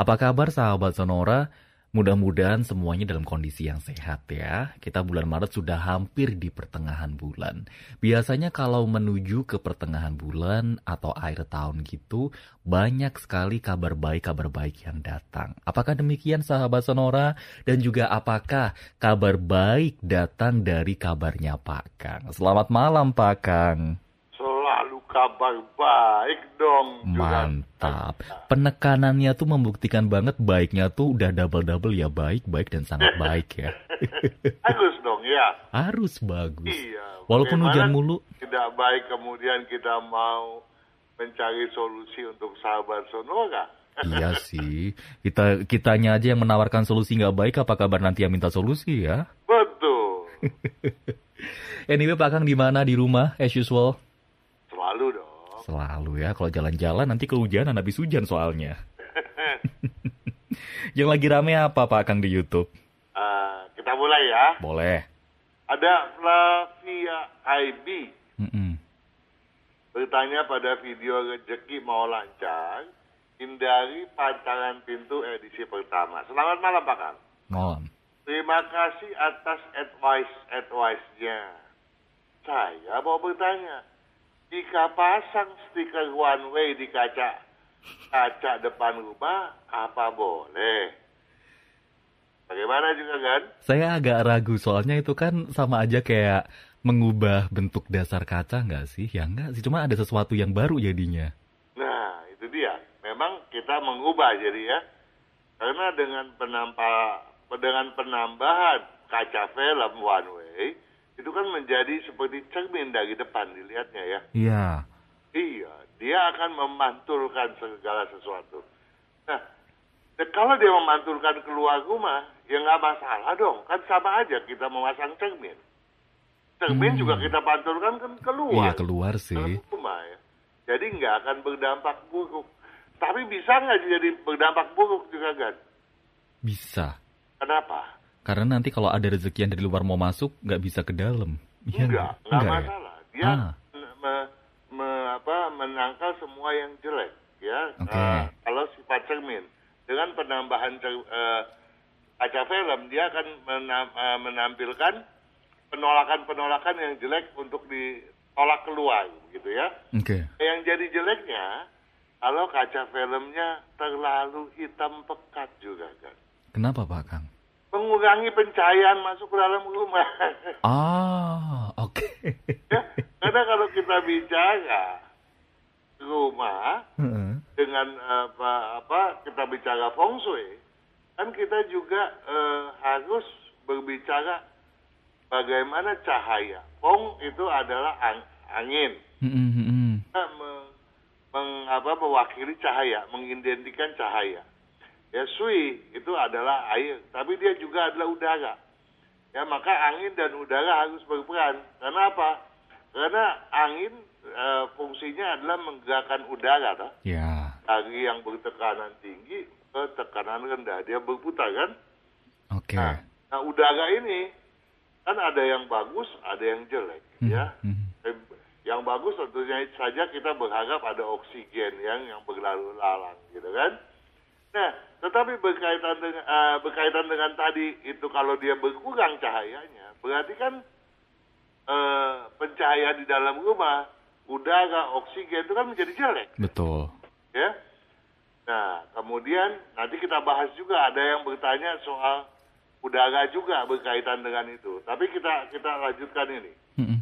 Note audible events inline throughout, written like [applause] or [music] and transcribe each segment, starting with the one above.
Apa kabar sahabat Sonora? Mudah-mudahan semuanya dalam kondisi yang sehat ya. Kita bulan Maret sudah hampir di pertengahan bulan. Biasanya kalau menuju ke pertengahan bulan atau akhir tahun gitu, banyak sekali kabar baik-kabar baik yang datang. Apakah demikian sahabat Sonora? Dan juga apakah kabar baik datang dari kabarnya Pak Kang? Selamat malam Pak Kang kabar baik dong. Mantap. Penekanannya tuh membuktikan banget baiknya tuh udah double-double ya baik, baik dan sangat [laughs] baik ya. Harus dong ya. Harus bagus. Iya. Walaupun hujan mulu. Tidak baik kemudian kita mau mencari solusi untuk sahabat Sonora. iya sih. Kita kitanya aja yang menawarkan solusi nggak baik, apa kabar nanti yang minta solusi ya? Betul. [laughs] anyway, Pak Kang di mana di rumah as usual? Selalu ya, kalau jalan-jalan nanti kehujanan habis hujan soalnya. [laughs] Yang lagi rame apa Pak Kang di YouTube? Uh, kita mulai ya. Boleh. Ada Flavia IB. Mm -mm. Bertanya pada video rezeki mau lancar, hindari pacaran pintu edisi pertama. Selamat malam Pak Kang. Malam. Terima kasih atas advice advice-nya. Saya mau bertanya, jika pasang stiker one way di kaca kaca depan rumah, apa boleh? Bagaimana juga kan? Saya agak ragu soalnya itu kan sama aja kayak mengubah bentuk dasar kaca nggak sih? Ya nggak sih, cuma ada sesuatu yang baru jadinya. Nah, itu dia. Memang kita mengubah jadi ya. Karena dengan penampa, dengan penambahan kaca film one way, itu kan menjadi seperti cermin dari depan dilihatnya ya. Iya. Iya, dia akan memantulkan segala sesuatu. Nah, kalau dia memantulkan keluar rumah, ya nggak masalah dong. Kan sama aja kita memasang cermin. Cermin hmm. juga kita pantulkan kan keluar. Iya, keluar sih. Rumah, ya. Jadi nggak akan berdampak buruk. Tapi bisa nggak jadi berdampak buruk juga kan? Bisa. Kenapa? Karena nanti kalau ada rezeki yang dari luar mau masuk, nggak bisa ke dalam. Ya, enggak, enggak, enggak masalah. Ya? Dia ah. me, me, apa, menangkal semua yang jelek, ya. Okay. Uh, kalau sifat cermin, dengan penambahan uh, kaca film, dia akan menam, uh, menampilkan penolakan-penolakan yang jelek untuk ditolak keluar, gitu ya. Okay. Yang jadi jeleknya, kalau kaca filmnya terlalu hitam pekat juga kan. Kenapa Pak Kang? Mengurangi pencahayaan masuk ke dalam rumah. Ah, oke. Okay. ya, karena kalau kita bicara rumah uh-huh. dengan apa apa kita bicara feng shui, kan kita juga uh, harus berbicara bagaimana cahaya. Feng itu adalah ang- angin. Kita meng, meng, apa, mewakili cahaya, mengidentikan cahaya. Ya sui itu adalah air, tapi dia juga adalah udara. Ya maka angin dan udara harus berperan. Karena apa? Karena angin e, fungsinya adalah menggerakkan udara, toh. Ya. Dari yang bertekanan tinggi ke tekanan rendah, dia berputar kan? Oke. Okay. Nah, nah, udara ini kan ada yang bagus, ada yang jelek, hmm. ya. Hmm. Yang bagus tentunya saja kita berharap ada oksigen yang yang berlalu lalang, gitu kan? Nah, tetapi berkaitan dengan uh, berkaitan dengan tadi itu kalau dia berkurang cahayanya, berarti kan uh, pencahayaan di dalam rumah, udara, oksigen itu kan menjadi jelek. Betul. Ya. Nah, kemudian nanti kita bahas juga ada yang bertanya soal udara juga berkaitan dengan itu. Tapi kita kita lanjutkan ini. Mm -hmm.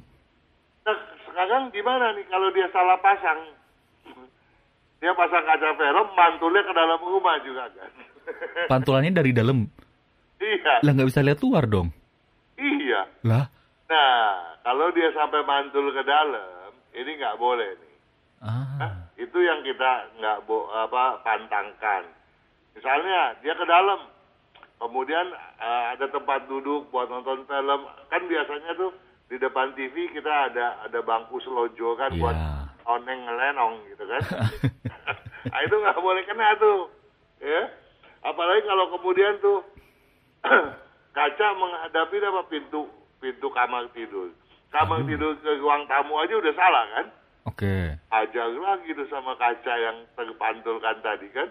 Nah, sekarang gimana nih kalau dia salah pasang? Dia pasang kaca film, mantulnya ke dalam rumah juga kan. [laughs] Pantulannya dari dalam? Iya. Lah nggak bisa lihat luar dong? Iya. Lah? Nah, kalau dia sampai mantul ke dalam, ini nggak boleh nih. Ah. Nah, itu yang kita nggak bo apa pantangkan. Misalnya dia ke dalam, kemudian uh, ada tempat duduk buat nonton film, kan biasanya tuh di depan TV kita ada ada bangku selojo kan yeah. buat oneng ngelenong gitu kan. [laughs] nah, itu nggak boleh kena tuh, ya. Apalagi kalau kemudian tuh [clears throat] kaca menghadapi apa pintu pintu kamar tidur. Kamar Aduh. tidur ke ruang tamu aja udah salah kan? Oke. Okay. Ajar lagi tuh sama kaca yang terpantulkan tadi kan.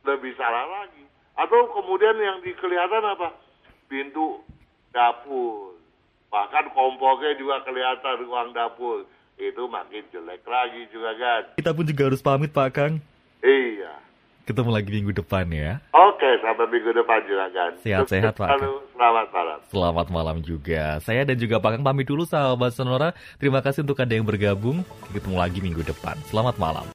lebih salah lagi. Atau kemudian yang dikelihatan apa? Pintu dapur. Bahkan kompornya juga kelihatan ruang dapur. Itu makin jelek lagi juga kan. Kita pun juga harus pamit Pak Kang. Iya. Ketemu lagi minggu depan ya. Oke, sampai minggu depan juga kan. Sehat-sehat Pak. Selamat malam. Selamat malam juga. Saya dan juga Pak Kang pamit dulu sahabat Sonora. Terima kasih untuk Anda yang bergabung. Ketemu lagi minggu depan. Selamat malam.